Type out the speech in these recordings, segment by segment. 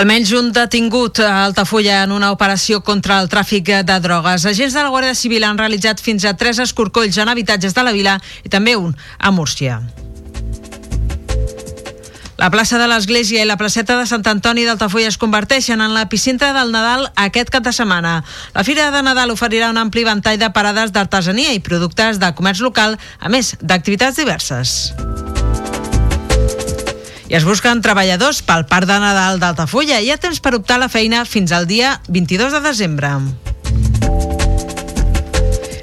Almenys un detingut a Altafulla en una operació contra el tràfic de drogues. Agents de la Guàrdia Civil han realitzat fins a tres escorcolls en habitatges de la vila i també un a Múrcia. La plaça de l'Església i la placeta de Sant Antoni d'Altafulla es converteixen en l'epicentre del Nadal aquest cap de setmana. La Fira de Nadal oferirà un ampli ventall de parades d'artesania i productes de comerç local, a més d'activitats diverses. I es busquen treballadors pel Parc de Nadal d'Altafulla. Hi ha temps per optar a la feina fins al dia 22 de desembre.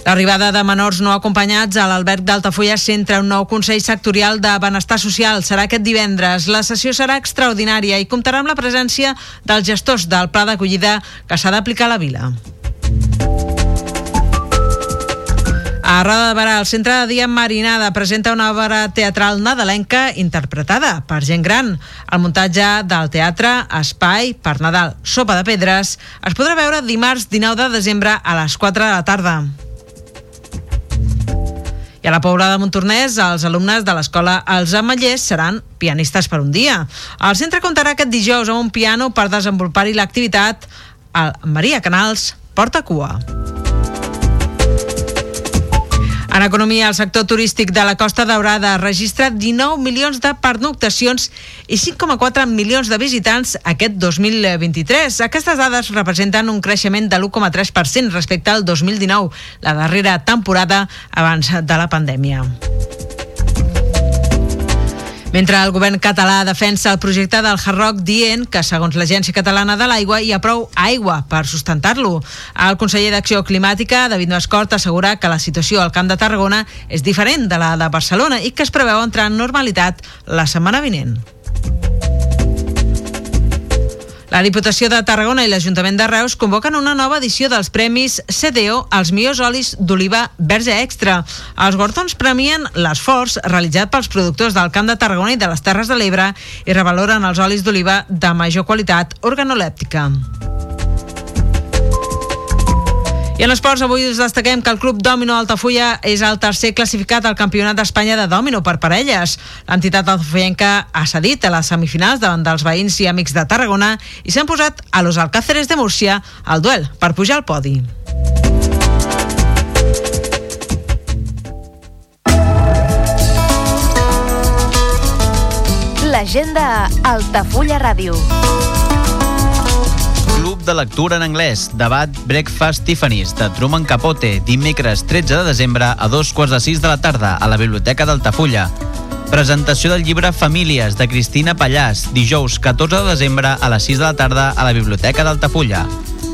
L'arribada de menors no acompanyats a l'alberg d'Altafulla centra un nou Consell Sectorial de Benestar Social. Serà aquest divendres. La sessió serà extraordinària i comptarà amb la presència dels gestors del pla d'acollida que s'ha d'aplicar a la vila. A Roda de Barà, el Centre de Dia Marinada presenta una obra teatral nadalenca interpretada per gent gran. El muntatge del teatre Espai per Nadal Sopa de Pedres es podrà veure dimarts 19 de desembre a les 4 de la tarda. I a la Pobla de Montornès, els alumnes de l'escola Els Ametllers seran pianistes per un dia. El centre comptarà aquest dijous amb un piano per desenvolupar-hi l'activitat. El Maria Canals porta cua. En economia, el sector turístic de la Costa Daurada registra 19 milions de pernoctacions i 5,4 milions de visitants aquest 2023. Aquestes dades representen un creixement de l'1,3% respecte al 2019, la darrera temporada abans de la pandèmia. Mentre el govern català defensa el projecte del Hard Rock dient que, segons l'Agència Catalana de l'Aigua, hi ha prou aigua per sustentar-lo. El conseller d'Acció Climàtica, David Mascort, assegura que la situació al Camp de Tarragona és diferent de la de Barcelona i que es preveu entrar en normalitat la setmana vinent. La Diputació de Tarragona i l'Ajuntament de Reus convoquen una nova edició dels Premis CDO als millors olis d'oliva verge extra. Els Gordons premien l'esforç realitzat pels productors del Camp de Tarragona i de les Terres de l'Ebre i revaloren els olis d'oliva de major qualitat organolèptica. I en esports, avui us destaquem que el Club Domino Altafulla és el tercer classificat al Campionat d'Espanya de Domino per parelles. L'entitat altafuyenca ha cedit a les semifinals davant dels veïns i amics de Tarragona i s'han posat a los Alcáceres de Múrcia al duel per pujar al podi. L'agenda Altafulla Ràdio. De lectura en anglès, debat Breakfast Tiffany's de Truman Capote, dimecres 13 de desembre a dos quarts de sis de la tarda a la Biblioteca d'Altafulla. Presentació del llibre Famílies de Cristina Pallàs, dijous 14 de desembre a les 6 de la tarda a la Biblioteca d'Altafulla.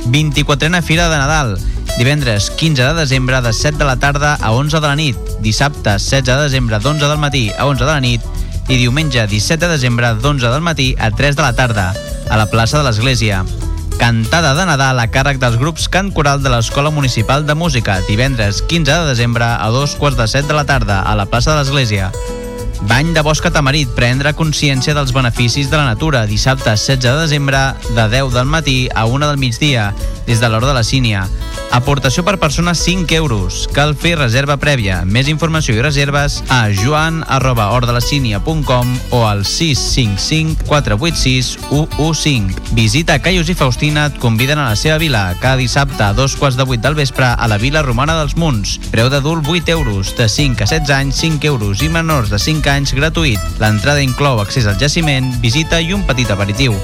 24a Fira de Nadal, divendres 15 de desembre de 7 de la tarda a 11 de la nit, dissabte 16 de desembre d'11 del matí a 11 de la nit i diumenge 17 de desembre d'11 del matí a 3 de la tarda, a la plaça de l'Església. Cantada de Nadal a càrrec dels grups Cant Coral de l'Escola Municipal de Música, divendres 15 de desembre a dos quarts de set de la tarda a la plaça de l'Església. Bany de bosc a Tamarit, prendre consciència dels beneficis de la natura, dissabte 16 de desembre de 10 del matí a 1 del migdia, des de l'hora de la sínia. Aportació per persona 5 euros. Cal fer reserva prèvia. Més informació i reserves a joan arroba ordelacínia.com o al 655 486 115. Visita Caius i Faustina et conviden a la seva vila cada dissabte a dos quarts de vuit del vespre a la Vila Romana dels Munts. Preu d'adult 8 euros, de 5 a 16 anys 5 euros i menors de 5 anys gratuït. L'entrada inclou accés al jaciment, visita i un petit aperitiu.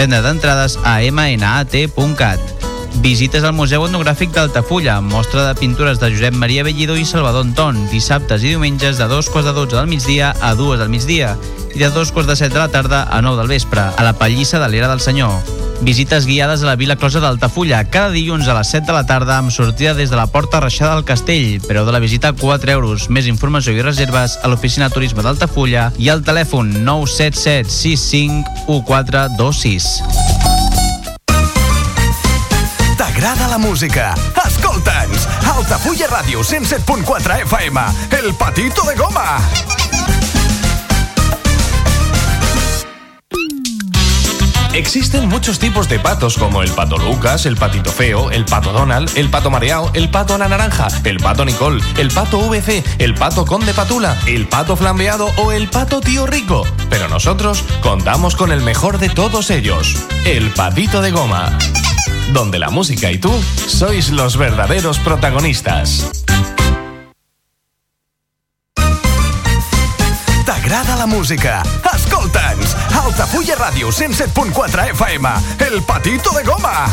Venda d'entrades a mnat.cat. Visites al Museu Etnogràfic d'Altafulla, mostra de pintures de Josep Maria Bellido i Salvador Anton, dissabtes i diumenges de dos quarts de 12 del migdia a dues del migdia i de dos quarts de set de la tarda a 9 del vespre, a la Pallissa de l'Era del Senyor. Visites guiades a la Vila Closa d'Altafulla, cada dilluns a les 7 de la tarda amb sortida des de la Porta Reixada del Castell. Preu de la visita 4 euros. Més informació i reserves a l'Oficina Turisme d'Altafulla i al telèfon 977 65 1426. T'agrada la música? Escolta'ns! Altafulla Ràdio 107.4 FM El Patito de Goma! Existen muchos tipos de patos como el pato Lucas, el patito feo, el pato Donald, el pato mareado, el pato la naranja, el pato Nicole, el pato VC, el pato conde patula, el pato flambeado o el pato tío rico. Pero nosotros contamos con el mejor de todos ellos, el patito de goma. Donde la música y tú sois los verdaderos protagonistas. T'agrada la música? Escolta'ns! Altafulla Ràdio 107.4 FM El Patito de Goma!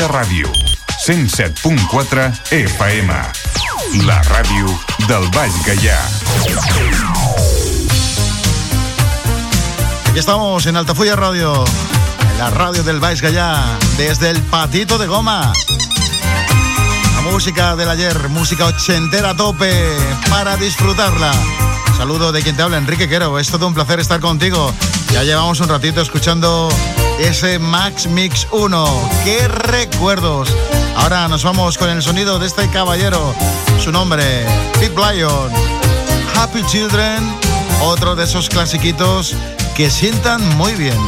Altafulla Ràdio, 107.4 FM. La ràdio del Baix Gaià. Aquí estamos en Altafulla Radio, en la radio del Baix Gallá, desde el patito de goma. La música del ayer, música ochentera a tope para disfrutarla. Saludo de quien te habla, Enrique Quero. Es todo un placer estar contigo. Ya llevamos un ratito escuchando ese Max Mix 1. ¡Qué recuerdos! Ahora nos vamos con el sonido de este caballero. Su nombre, Pip Lion. Happy Children, otro de esos clasiquitos que sientan muy bien.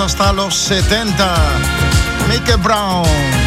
Hasta los 70. Mickey Brown.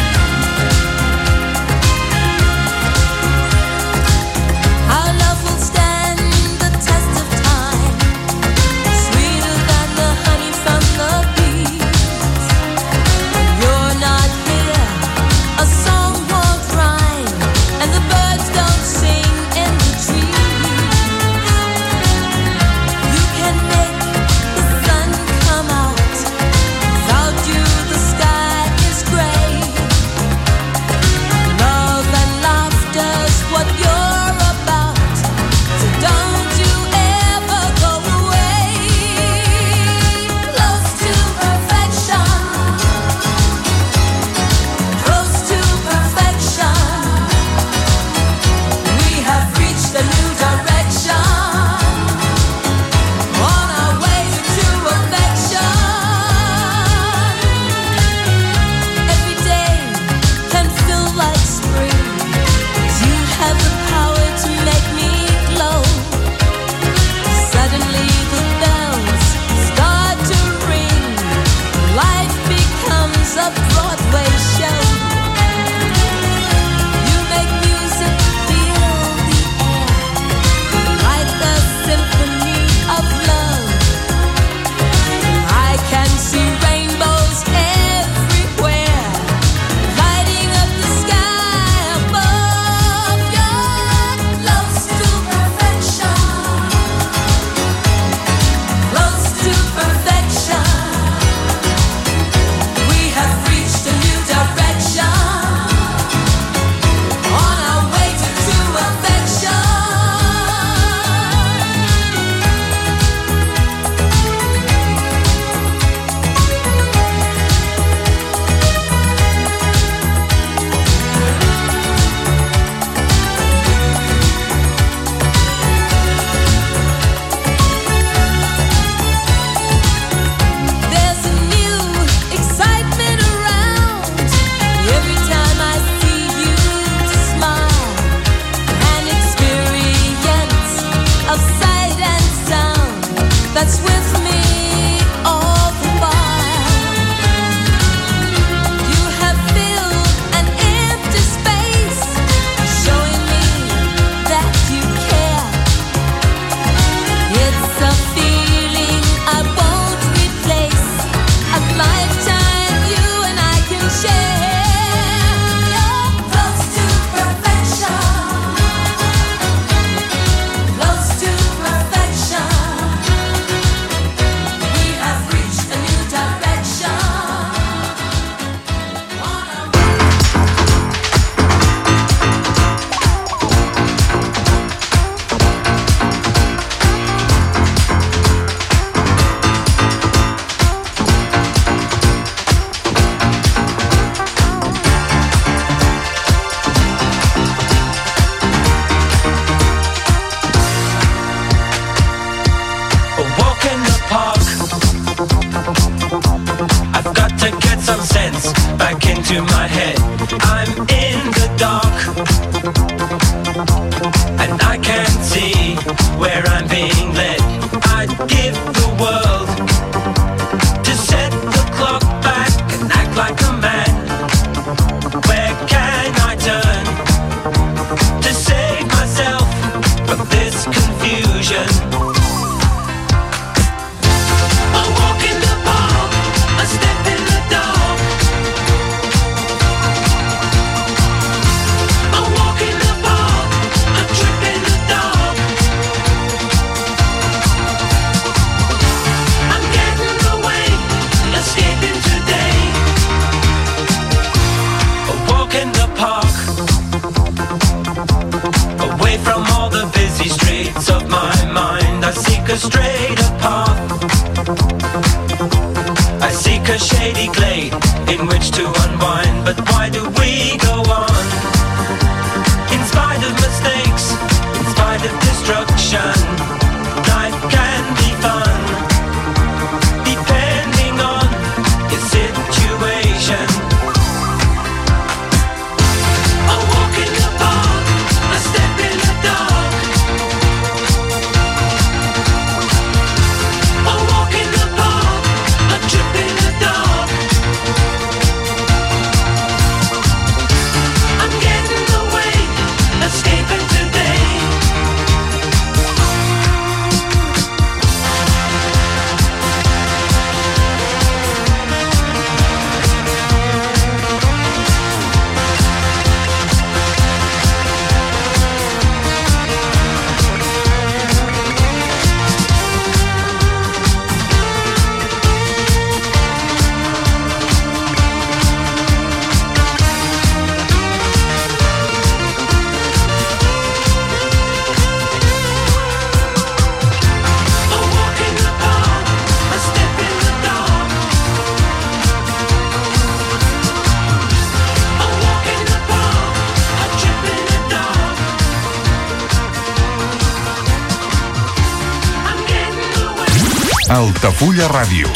Altafulla Ràdio,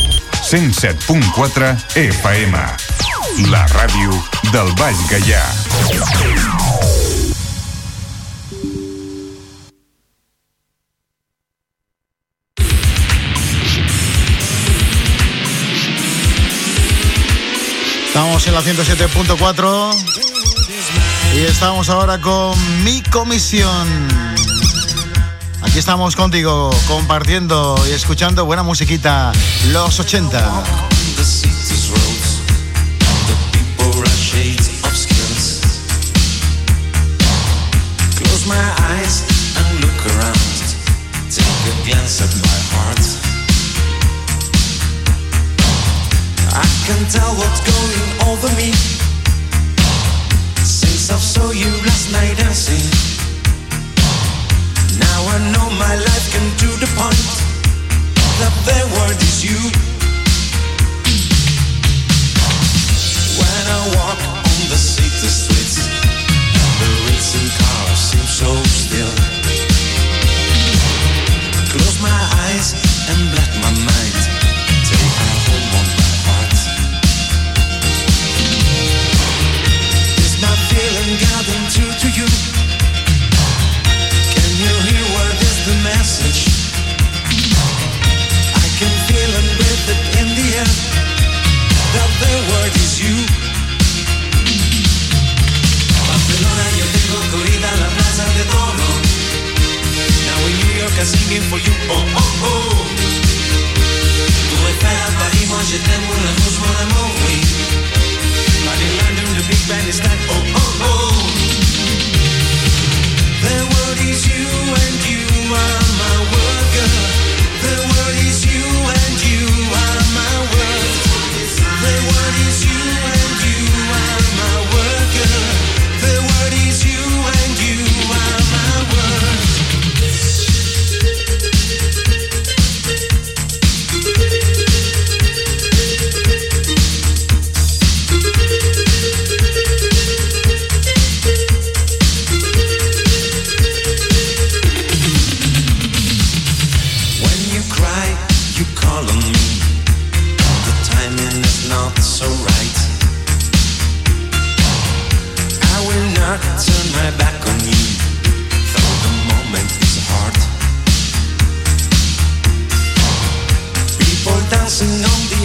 107.4 FM. La ràdio del Baix Gaià. Estamos en la 107.4 y estamos ahora con mi comisión. Aquí estamos contigo compartiendo y escuchando buena musiquita, los 80.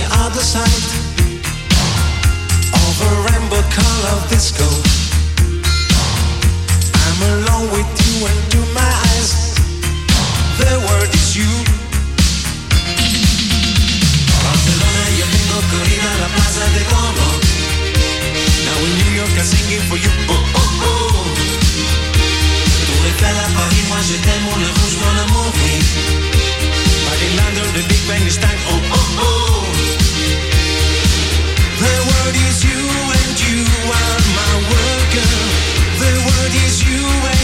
the other side of a rainbow color disco. I'm alone with you and to my eyes, the world is you. Barcelona, yo tengo corrida la plaza de Como. Now in New York, I'm singing for you. Oh, oh, oh. Tour Eiffel à Paris, moi je t'aime, mon rouge, mon amour, but in London, the Big Bang is time. Oh, oh, oh word is you and you are my worker. The word is you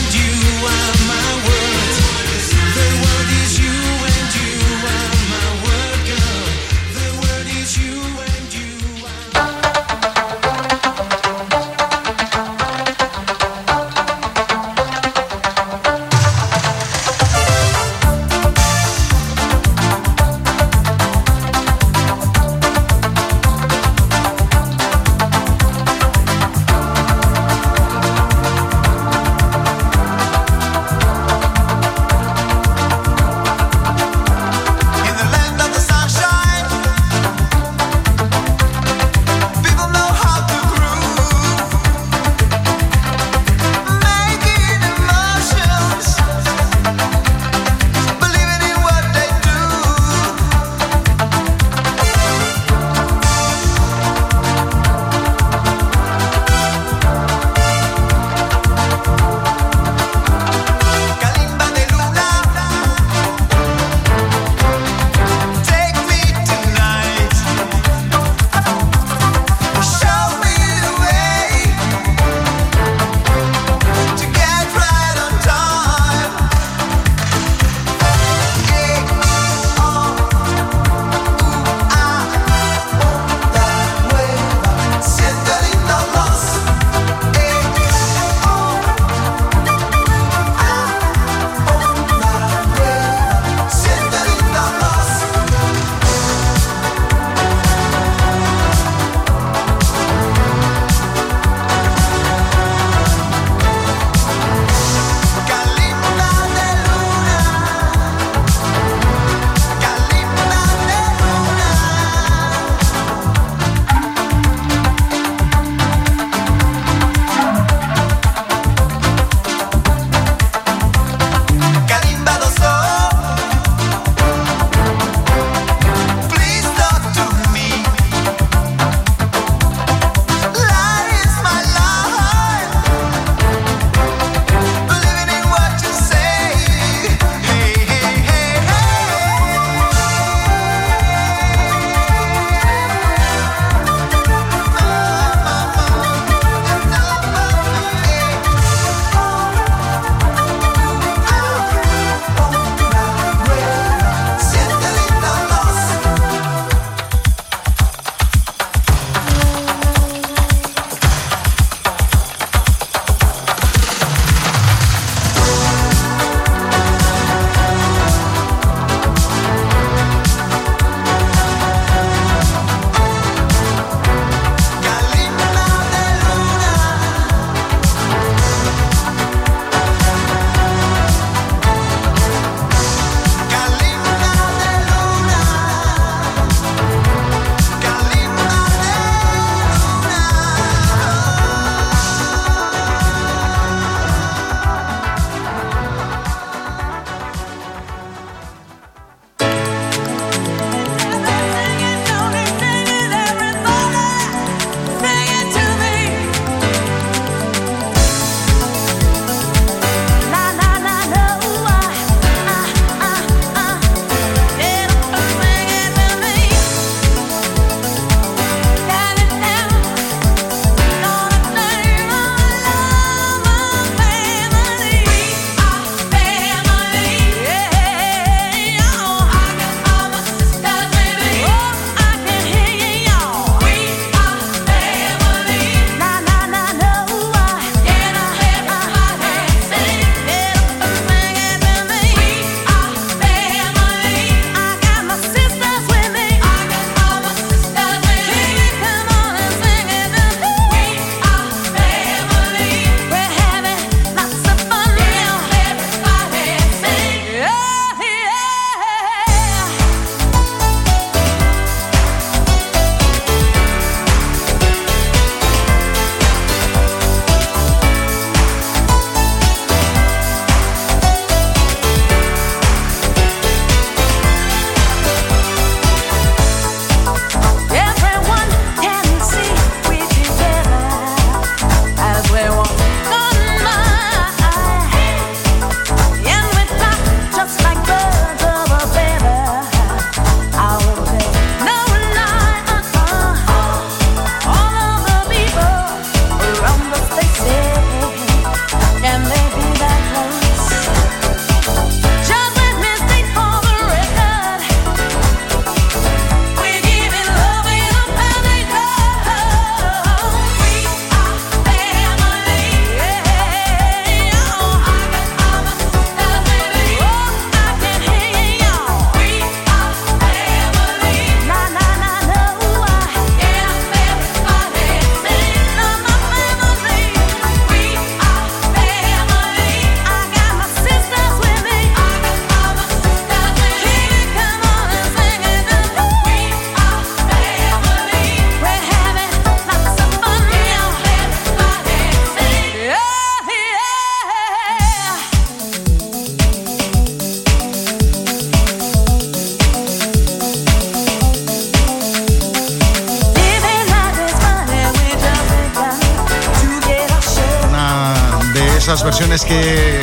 que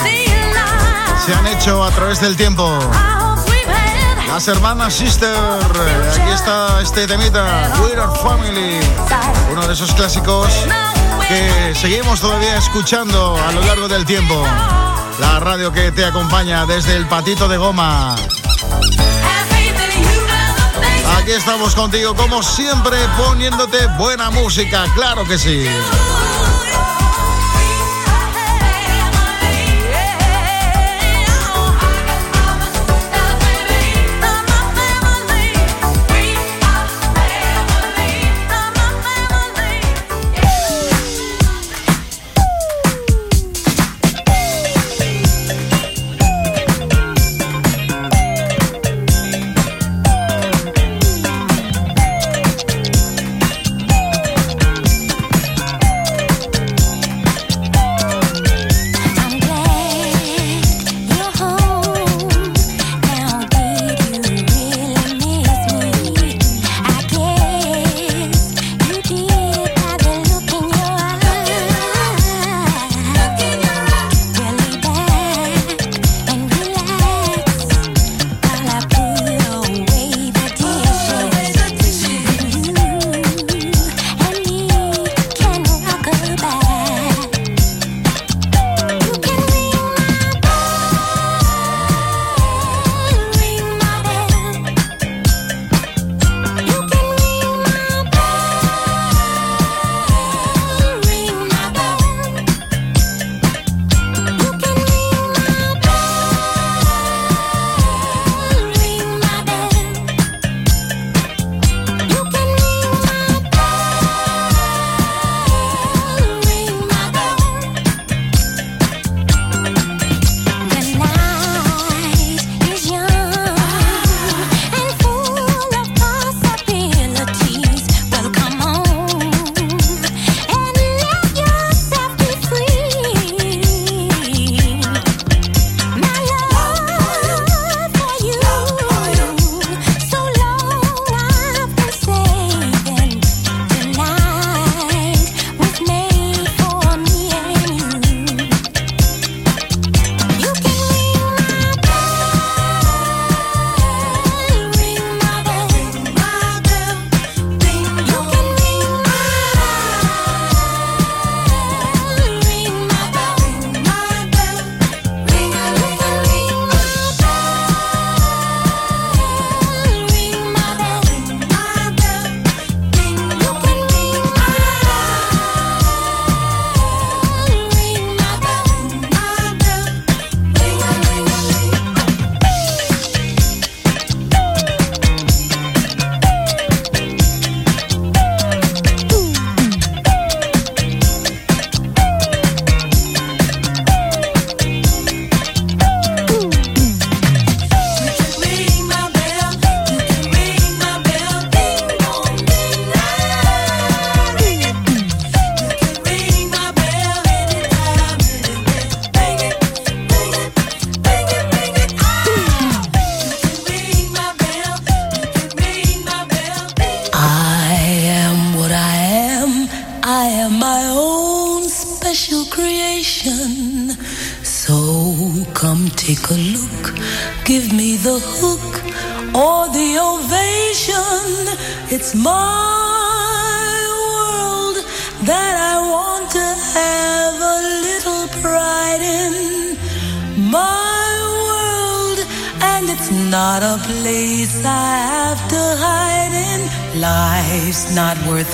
se han hecho a través del tiempo. Las hermanas Sister, aquí está este temita, We're Our Family, uno de esos clásicos que seguimos todavía escuchando a lo largo del tiempo. La radio que te acompaña desde el patito de goma. Aquí estamos contigo como siempre poniéndote buena música, claro que sí.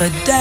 A day.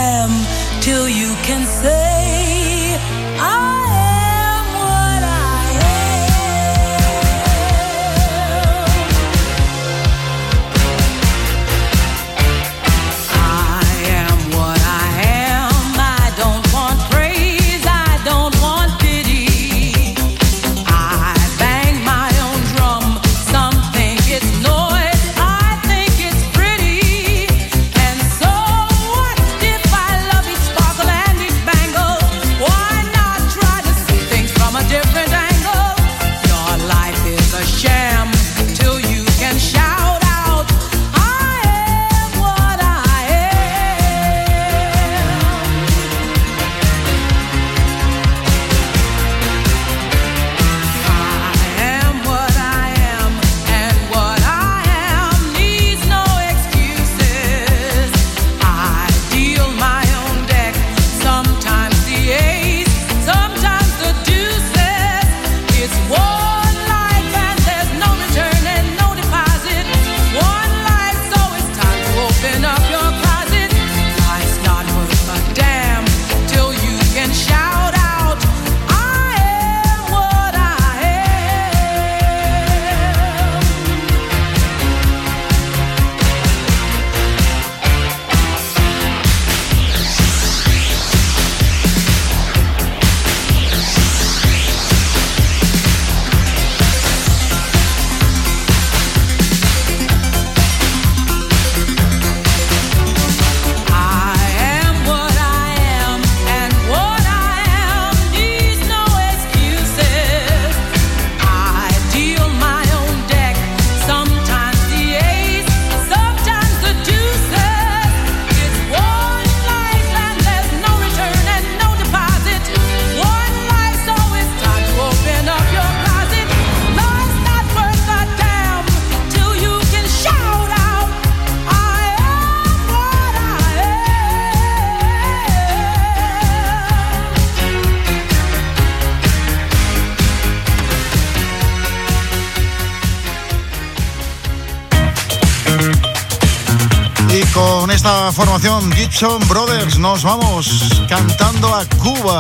Gibson Brothers nos vamos cantando a Cuba.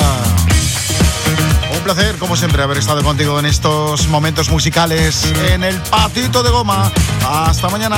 Un placer, como siempre, haber estado contigo en estos momentos musicales en el patito de goma. Hasta mañana.